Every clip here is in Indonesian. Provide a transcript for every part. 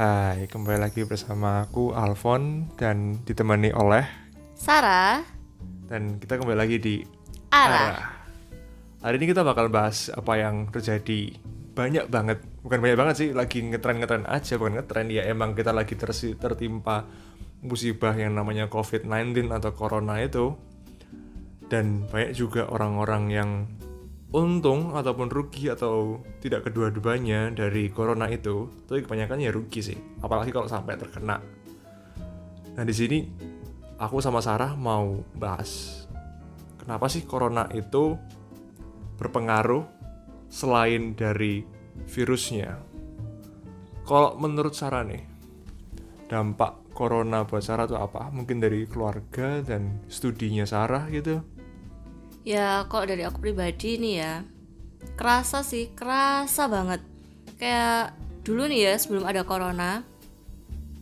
Hai, kembali lagi bersama aku Alfon dan ditemani oleh Sarah. Dan kita kembali lagi di Arah. Hari ini kita bakal bahas apa yang terjadi. Banyak banget, bukan banyak banget sih, lagi ngetren-ngetren aja, bukan ngetren. Ya emang kita lagi tersi- tertimpa musibah yang namanya COVID-19 atau corona itu. Dan banyak juga orang-orang yang untung ataupun rugi atau tidak kedua-duanya dari corona itu tapi kebanyakan ya rugi sih. Apalagi kalau sampai terkena. Nah di sini aku sama Sarah mau bahas kenapa sih corona itu berpengaruh selain dari virusnya. Kalau menurut Sarah nih dampak corona buat Sarah itu apa? Mungkin dari keluarga dan studinya Sarah gitu Ya kalau dari aku pribadi nih ya Kerasa sih, kerasa banget. Kayak dulu nih ya sebelum ada corona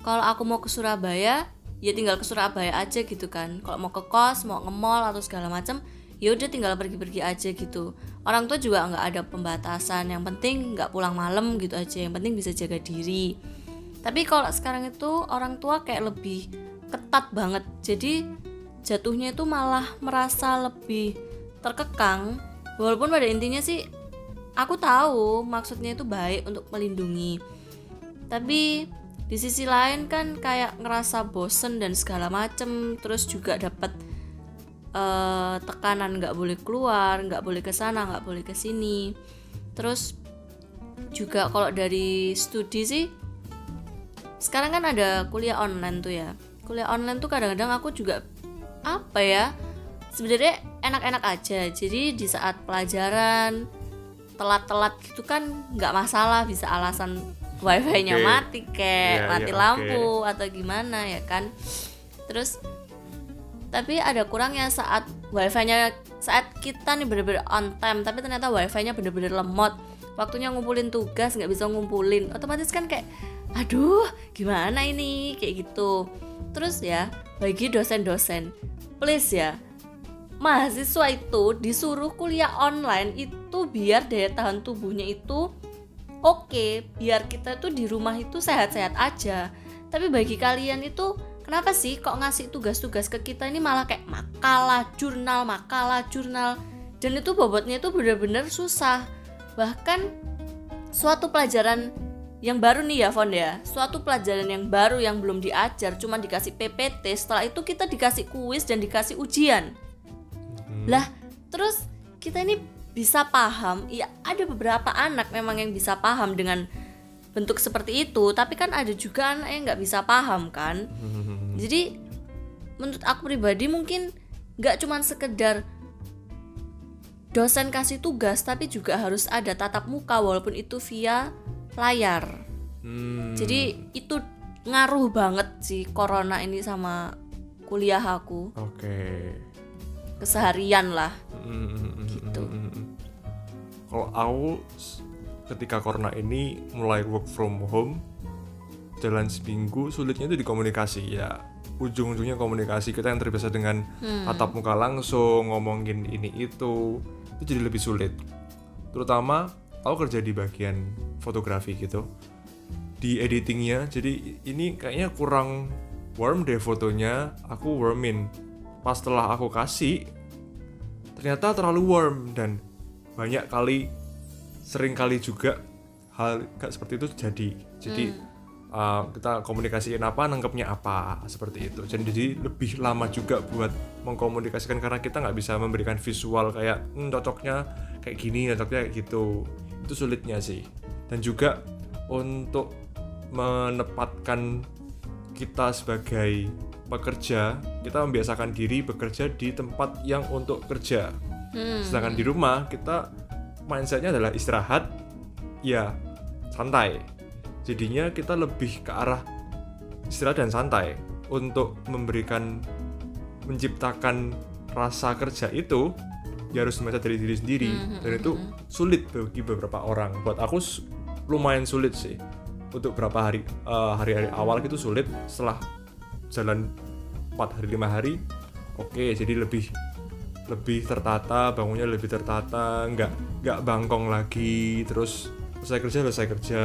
Kalau aku mau ke Surabaya Ya tinggal ke Surabaya aja gitu kan. Kalau mau ke kos, mau nge-mall atau segala macam ya udah tinggal pergi-pergi aja gitu. Orang tua juga nggak ada pembatasan Yang penting nggak pulang malam gitu aja Yang penting bisa jaga diri. Tapi kalau sekarang itu orang tua kayak lebih ketat banget. Jadi jatuhnya itu malah merasa lebih terkekang walaupun pada intinya sih aku tahu maksudnya itu baik untuk melindungi. Tapi di sisi lain kan kayak ngerasa bosen dan segala macem terus juga dapat eh, tekanan nggak boleh keluar nggak boleh ke sana nggak boleh ke sini. Terus juga kalau dari studi sih sekarang kan ada kuliah online tuh ya. Kuliah online tuh kadang-kadang aku juga apa ya sebenarnya enak-enak aja. Jadi di saat pelajaran telat-telat gitu kan nggak masalah bisa alasan wifi-nya Oke. mati kayak Iya, mati iya, lampu atau gimana ya kan? Terus tapi ada kurangnya saat wifi-nya saat kita nih bener-bener on time tapi ternyata wifi-nya bener-bener lemot. Waktunya ngumpulin tugas nggak bisa ngumpulin. Otomatis kan kayak aduh gimana ini? Kayak gitu. Terus ya bagi dosen-dosen please ya mahasiswa itu disuruh kuliah online itu biar daya tahan tubuhnya itu oke biar kita tuh di rumah itu sehat-sehat aja. Tapi bagi kalian itu kenapa sih kok ngasih tugas-tugas ke kita ini malah kayak makalah jurnal makalah jurnal? Dan itu bobotnya itu bener-bener susah. Bahkan suatu pelajaran yang baru nih ya Fon ya. Suatu pelajaran yang baru yang belum diajar cuma dikasih PPT setelah itu kita dikasih kuis dan dikasih ujian lah, terus kita ini bisa paham, ya ada beberapa anak memang yang bisa paham dengan bentuk seperti itu, tapi kan ada juga anak yang nggak bisa paham kan. Jadi menurut aku pribadi mungkin nggak cuman sekedar dosen kasih tugas, tapi juga harus ada tatap muka walaupun itu via layar. Hmm, Jadi itu ngaruh banget sih corona ini sama kuliah aku oke keseharian lah. Gitu. Kalau aku ketika corona ini mulai work from home jalan seminggu sulitnya itu di komunikasi ya ujung-ujungnya komunikasi kita yang terbiasa dengan tatap muka langsung ngomongin ini itu itu jadi lebih sulit terutama aku kerja di bagian fotografi gitu di editingnya jadi ini kayaknya kurang warm deh fotonya aku warmin pas setelah aku kasih ternyata terlalu warm dan banyak kali sering kali juga hal kayak seperti itu terjadi. Jadi uh, kita komunikasiin apa nangkepnya apa seperti itu. Jadi, jadi lebih lama juga buat mengkomunikasikan karena kita nggak bisa memberikan visual kayak "Hmm, cocoknya kayak gini cocoknya kayak gitu. Itu sulitnya sih. Dan juga untuk menempatkan kita sebagai pekerja kita membiasakan diri bekerja di tempat yang untuk kerja. Hmm. sedangkan di rumah kita mindsetnya adalah istirahat ya santai. Jadinya kita lebih ke arah istirahat dan santai untuk memberikan menciptakan rasa kerja itu ya harus membaca dari diri sendiri. Dan itu sulit bagi beberapa orang. Buat aku lumayan sulit sih untuk beberapa hari eh, hari-hari awal gitu sulit. Setelah jalan 4 hari lima hari oke jadi lebih lebih tertata bangunnya lebih tertata nggak nggak bangkong lagi terus selesai kerja selesai kerja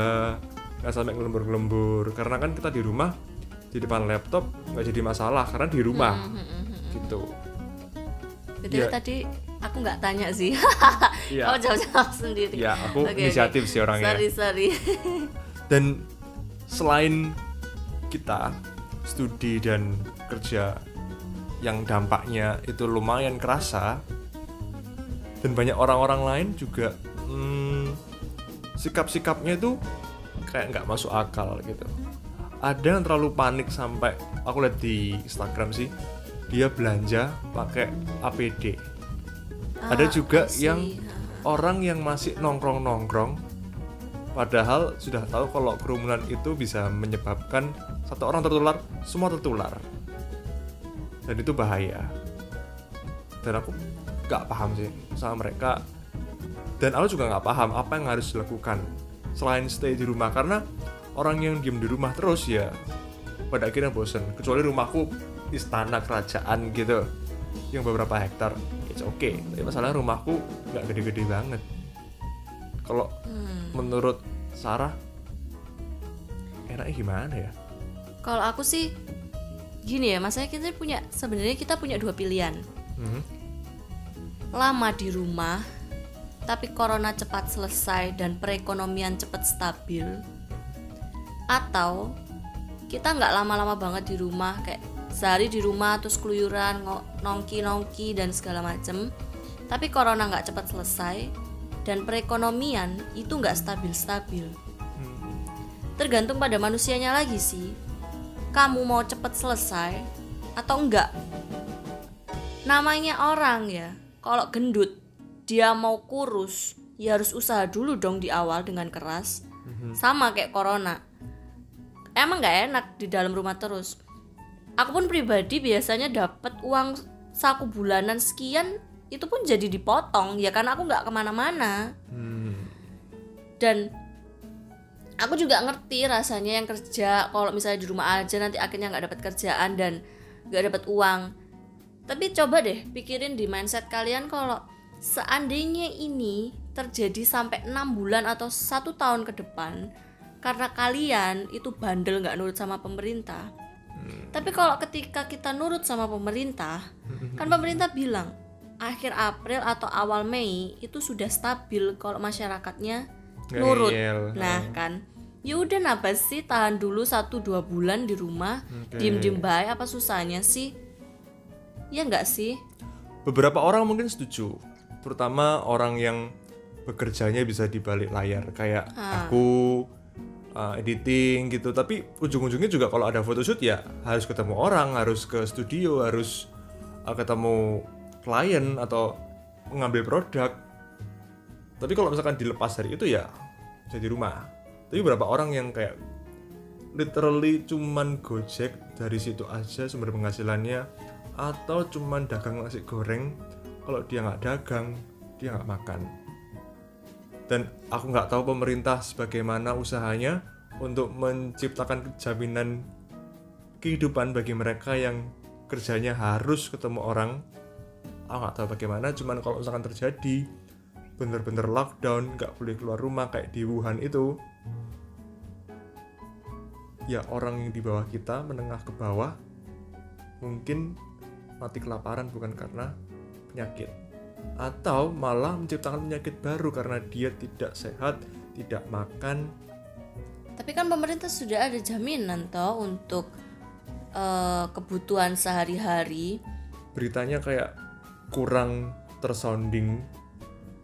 nggak sampai ngelembur-ngelembur karena kan kita di rumah di depan laptop nggak jadi masalah karena di rumah gitu Betul Iya. tadi aku nggak tanya sih. Iya. Kamu jawab-jawab sendiri. ya aku oke. inisiatif sih orangnya Sorry, sorry. dan selain kita studi dan kerja yang dampaknya itu lumayan kerasa. Dan banyak orang-orang lain juga hmm, sikap-sikapnya itu kayak nggak masuk akal gitu. Ada yang terlalu panik sampai aku lihat di Instagram sih dia belanja pakai APD ada Ah, juga I see. yang orang yang masih nongkrong-nongkrong padahal sudah tahu kalau kerumunan itu bisa menyebabkan satu orang tertular semua tertular. Dan itu bahaya. Dan aku nggak paham sih sama mereka. Dan aku juga nggak paham apa yang harus dilakukan selain stay di rumah. Karena orang yang diem di rumah terus ya pada akhirnya bosen. Kecuali rumahku istana kerajaan gitu yang beberapa hektar. It's okay. Tapi masalahnya rumahku nggak gede-gede banget. Kalau Hmm. menurut Sarah enaknya gimana ya Kalau aku sih gini ya, masanya kita punya sebenarnya kita punya dua pilihan. Mhm. Lama di rumah tapi corona cepat selesai dan perekonomian cepat stabil. Atau kita nggak lama-lama banget di rumah kayak sehari di rumah terus keluyuran ngo- nongki-nongki dan segala macem tapi corona nggak cepat selesai dan perekonomian itu nggak stabil-stabil tergantung pada manusianya lagi sih kamu mau cepet selesai atau enggak? Namanya orang ya kalau gendut dia mau kurus ya harus usaha dulu dong di awal dengan keras. Sama kayak corona. Emang nggak enak di dalam rumah terus. Aku pun pribadi biasanya dapat uang saku bulanan sekian itu pun jadi dipotong ya karena aku nggak ke mana-mana. Hmm. dan aku juga ngerti rasanya yang kerja kalau misalnya di rumah aja nanti akhirnya nggak dapat kerjaan dan nggak dapat uang. Tapi coba deh pikirin di mindset kalian kalau seandainya ini terjadi sampai enam bulan atau satu tahun ke depan karena kalian itu bandel nggak nurut sama pemerintah. Tapi kalau ketika kita nurut sama pemerintah kan pemerintah bilang akhir April atau awal Mei itu sudah stabil kalau masyarakatnya nurut. Nah kan ya udah napa sih tahan dulu satu dua bulan di rumah? Oke. diem diem baik apa susahnya sih? Ya nggak sih? Beberapa orang mungkin setuju terutama orang yang bekerjanya bisa di balik layar kayak Ah. aku uh, editing gitu. Tapi ujung-ujungnya juga kalau ada photoshoot ya harus ketemu orang harus ke studio harus uh, ketemu klien atau mengambil produk. Tapi kalau misalkan dilepas dari itu ya jadi rumah tapi beberapa orang yang kayak literally cuman gojek dari situ aja sumber penghasilannya atau cuman dagang nasi goreng kalau dia nggak dagang dia nggak makan. Dan aku nggak tahu pemerintah sebagaimana usahanya untuk menciptakan jaminan kehidupan bagi mereka yang kerjanya harus ketemu orang. Aku nggak tahu bagaimana cuman kalau misalkan terjadi bener-bener lockdown nggak boleh keluar rumah kayak di Wuhan itu ya orang yang di bawah kita menengah ke bawah mungkin mati kelaparan bukan karena penyakit atau malah menciptakan penyakit baru karena dia tidak sehat, tidak makan. tapi kan pemerintah sudah ada jaminan toh untuk eh, kebutuhan sehari-hari Beritanya kayak kurang tersounding.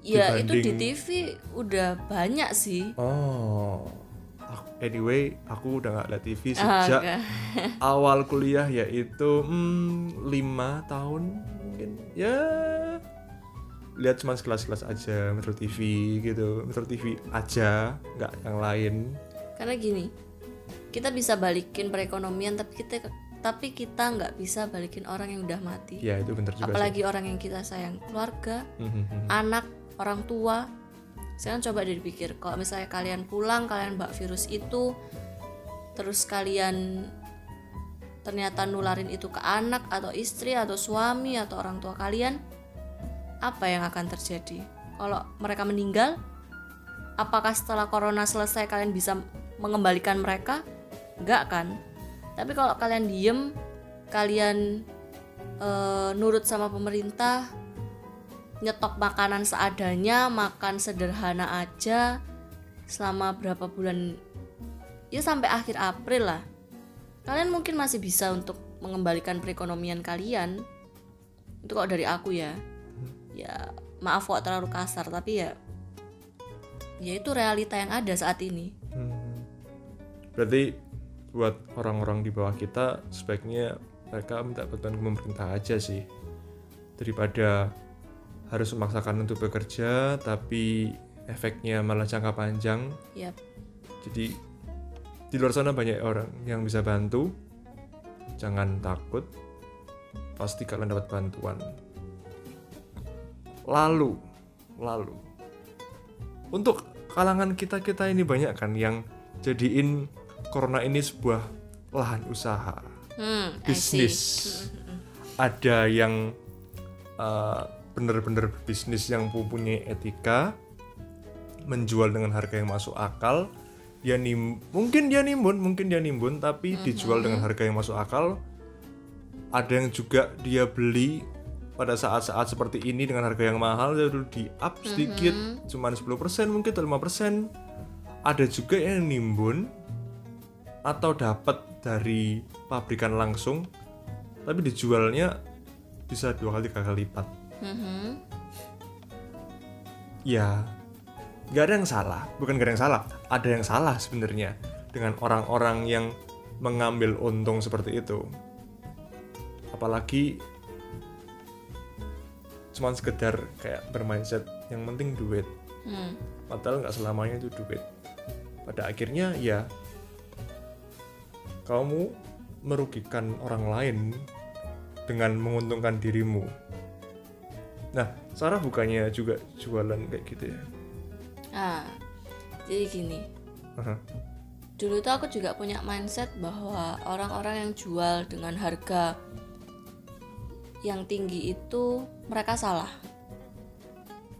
ya itu di TV udah banyak sih Oh, anyway, aku udah nggak lihat TV Ah, sejak oke. awal kuliah yaitu hmm, lima tahun mungkin ya lihat cuma sekelas-kelas aja Metro TV gitu Metro TV aja nggak yang lain karena gini kita bisa balikin perekonomian tapi kita tapi kita nggak bisa balikin orang yang udah mati ya itu bener juga apalagi orang yang kita sayang keluarga sih. Mhm, mhm. anak orang tua sekarang coba dipikir kalau misalnya kalian pulang kalian bak virus itu terus kalian ternyata nularin itu ke anak atau istri atau suami atau orang tua kalian apa yang akan terjadi? Kalau mereka meninggal apakah setelah corona selesai kalian bisa mengembalikan mereka? Enggak kan? Tapi kalau kalian diem kalian eh, nurut sama pemerintah nyetok makanan seadanya makan sederhana aja selama berapa bulan? Ya sampai akhir April lah. Kalian mungkin masih bisa untuk mengembalikan perekonomian kalian. Itu kok dari aku ya. Ya maaf kok terlalu kasar tapi ya ya itu realita yang ada saat ini. Hmm. Berarti buat orang-orang di bawah kita sebaiknya mereka minta bantuan pemerintah aja sih. Daripada harus memaksakan untuk bekerja tapi efeknya malah jangka panjang. Yap. Jadi di luar sana banyak orang yang bisa bantu. Jangan takut. Pasti kalian dapat bantuan. Lalu, lalu untuk kalangan kita-kita ini banyak kan yang jadiin corona ini sebuah lahan usaha, hmm I see. bisnis. Ada yang uh, bener-bener bisnis yang mempunyai etika, menjual dengan harga yang masuk akal. Dia nim mungkin dia nimbun, mungkin dia nimbun, tapi dijual dengan harga yang masuk akal. Ada yang juga dia beli pada saat-saat seperti ini dengan harga yang mahal lalu di up sedikit, cuman 10% mungkin atau 5%. Ada juga yang nimbun atau dapat dari pabrikan langsung tapi dijualnya bisa dua kali tiga kali lipat Mhm. ya nggak ada yang salah. Bukan nggak ada yang salah. Ada yang salah sebenarnya dengan orang-orang yang mengambil untung seperti itu. Apalagi cuman sekedar kayak bermindset yang penting duit. Hmm. padahal nggak selamanya itu duit. Pada akhirnya ya kamu merugikan orang lain dengan menguntungkan dirimu nah Sarah bukannya juga jualan kayak gitu ya Ah, jadi gini. Aha. Dulu tuh aku juga punya mindset bahwa orang-orang yang jual dengan harga yang tinggi itu mereka salah.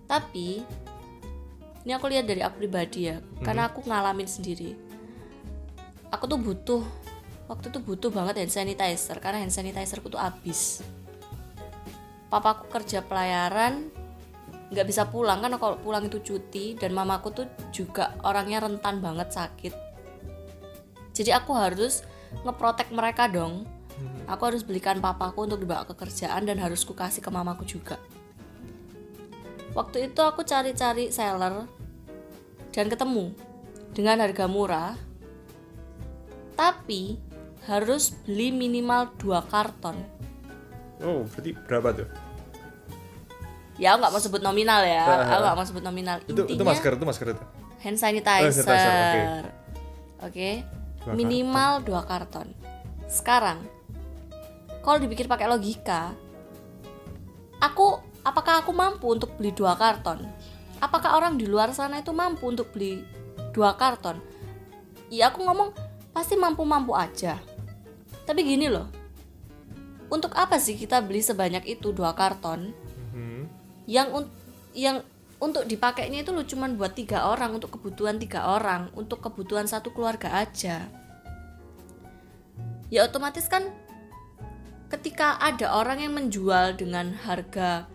Tapi ini aku lihat dari aku pribadi ya, karena aku ngalamin sendiri. Aku tuh butuh waktu itu butuh banget hand sanitizer karena hand sanitizerku tuh habis. Papaku kerja pelayaran, nggak bisa pulang. Kan kalau pulang itu cuti dan mamaku tuh juga orangnya rentan banget sakit. Jadi aku harus ngeprotek mereka dong. Aku harus belikan papaku untuk dibawa ke kerjaan dan harus ku kasih ke mamaku juga. Waktu itu aku cari-cari seller dan ketemu dengan harga murah tapi harus beli minimal dua karton oh berarti berapa tuh ya aku nggak mau sebut nominal ya ah, aku nggak mau sebut nominal itu intinya itu masker itu masker itu hand Oh, sanitizer. Oke. Minimal dua karton. Sekarang, kalau dipikir pakai logika, aku apakah aku mampu untuk beli dua karton? Apakah orang di luar sana itu mampu untuk beli dua karton? Ya aku ngomong pasti mampu-mampu aja. Tapi gini loh, untuk apa sih kita beli sebanyak itu dua karton? Mhm. yang un- yang untuk dipakainya itu lu cuman buat tiga orang untuk kebutuhan tiga orang untuk kebutuhan satu keluarga aja ya otomatis kan ketika ada orang yang menjual dengan harga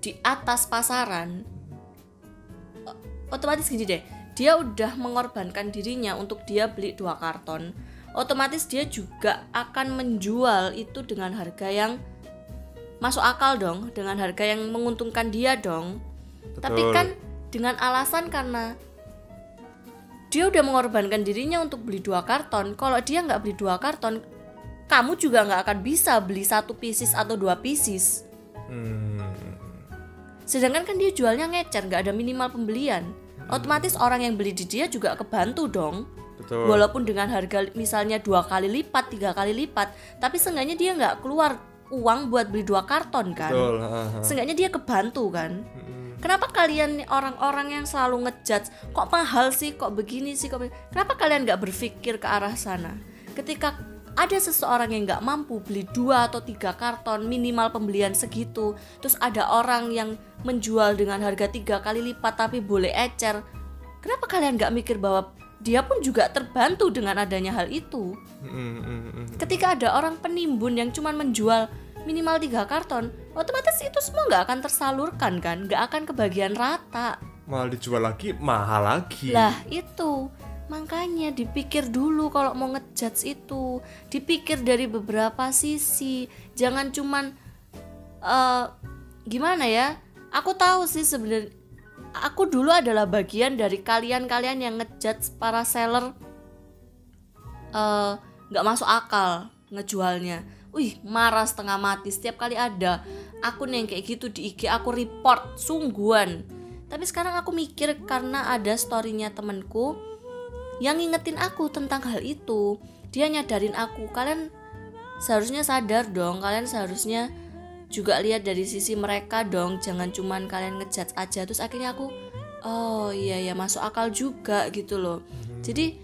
di atas pasaran otomatis gini deh dia udah mengorbankan dirinya untuk dia beli dua karton otomatis dia juga akan menjual itu dengan harga yang masuk akal dong dengan harga yang menguntungkan dia dong. Tapi Betul. kan dengan alasan karena dia udah mengorbankan dirinya untuk beli dua karton. Kalau dia nggak beli dua karton kamu juga nggak akan bisa beli satu pieces atau dua pieces. Hmm. sedangkan kan dia jualnya ngecer nggak ada minimal pembelian. Otomatis orang yang beli di dia juga kebantu dong betul. Walaupun dengan harga misalnya dua kali lipat tiga kali lipat tapi seenggaknya dia nggak keluar uang buat beli dua karton kan. Betul seenggaknya dia kebantu kan. Mm-mm. kenapa kalian orang-orang yang selalu ngejudge kok mahal sih kok begini sih kok be-" kenapa kalian nggak berpikir ke arah sana? Ketika ada seseorang yang nggak mampu beli dua atau tiga karton minimal pembelian segitu terus ada orang yang menjual dengan harga tiga kali lipat tapi boleh ecer kenapa kalian nggak mikir bahwa dia pun juga terbantu dengan adanya hal itu. Mm, mm, mm. Ketika ada orang penimbun yang cuma menjual minimal tiga karton, otomatis itu semua nggak akan tersalurkan kan, nggak akan kebagian rata. malah dijual lagi mahal lagi Lah itu makanya dipikir dulu kalau mau ngejudge itu, dipikir dari beberapa sisi, jangan cuman eh gimana ya? Aku tahu sih sebenarnya aku dulu adalah bagian dari kalian-kalian yang ngejudge para seller eh, nggak masuk akal ngejualnya. Wih, marah setengah mati setiap kali ada akun yang kayak gitu di IG aku report sungguhan. Tapi sekarang aku mikir karena ada storynya temenku yang ngingetin aku tentang hal itu. Dia nyadarin aku, kalian seharusnya sadar dong, kalian seharusnya juga lihat dari sisi mereka dong, jangan cuman kalian ngejudge aja. Terus akhirnya aku, oh iya ya masuk akal juga gitu loh. Jadi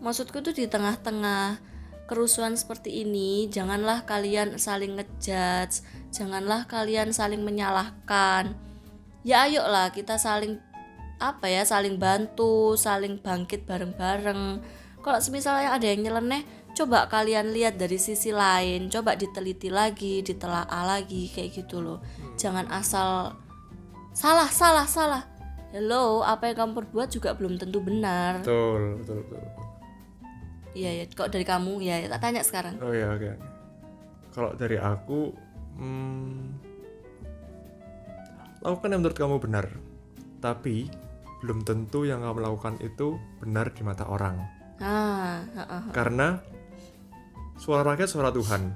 maksudku tuh di tengah-tengah kerusuhan seperti ini, janganlah kalian saling ngejudge, janganlah kalian saling menyalahkan. Ya ayolah kita saling apa ya, saling bantu, saling bangkit bareng-bareng. Kalau misalnya ada yang nyeleneh, coba kalian lihat dari sisi lain, coba diteliti lagi, ditelaah lagi kayak gitu loh. Jangan asal salah, salah, salah. Hello, apa yang kamu perbuat juga belum tentu benar. betul betul betul Iya ya, kok dari kamu ya, ya, tak tanya sekarang. oh ya oke oke. kalau dari aku hmm, lakukan yang menurut kamu benar tapi belum tentu yang kamu lakukan itu benar di mata orang Ah, heeh. karena suara rakyat suara Tuhan.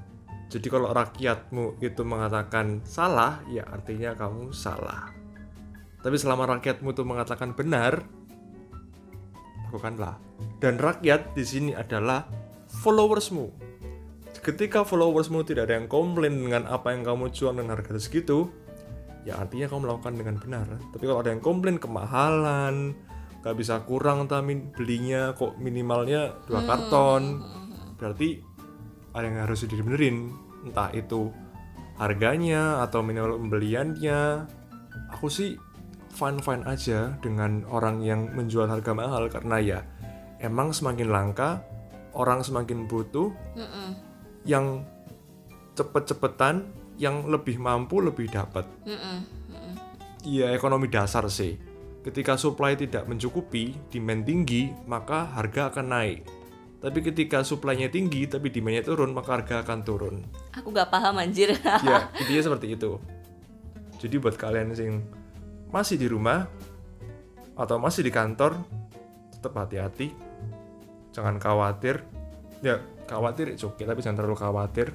Jadi kalau rakyatmu itu mengatakan salah ya artinya kamu salah. Tapi selama rakyatmu itu mengatakan benar lakukanlah dan rakyat di sini adalah followersmu. Ketika followersmu tidak ada yang komplain dengan apa yang kamu jual dengan harga segitu ya artinya kamu melakukan dengan benar. Tapi kalau ada yang komplain kemahalan nggak bisa kurang tapi belinya kok minimalnya dua karton berarti ada yang harus dibenerin entah itu harganya atau minimal pembeliannya aku sih fine fine aja dengan orang yang menjual harga mahal karena ya emang semakin langka orang semakin butuh Mm-mm, yang cepet-cepetan yang lebih mampu lebih dapat. Iya ekonomi dasar sih. Ketika supply tidak mencukupi, demand tinggi, maka harga akan naik. Tapi ketika supply-nya tinggi tapi demand-nya turun, maka harga akan turun. Aku gak paham anjir. ya, intinya seperti itu. Jadi buat kalian yang masih di rumah atau masih di kantor, tetap hati-hati. Jangan khawatir. Ya, khawatir it's okay, tapi jangan terlalu khawatir.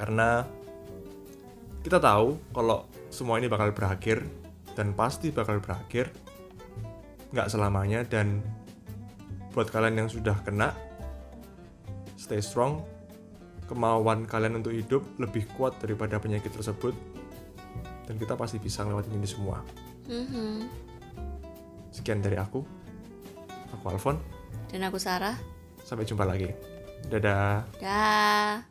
Karena kita tahu kalau semua ini bakal berakhir dan pasti bakal berakhir. Nggak selamanya dan buat kalian yang sudah kena, stay strong, kemauan kalian untuk hidup lebih kuat daripada penyakit tersebut. Dan kita pasti bisa ngelewatin ini semua. Mhm. sekian dari aku. Aku Alfon. Dan aku Sarah. sampai jumpa lagi. Dadah. Dah.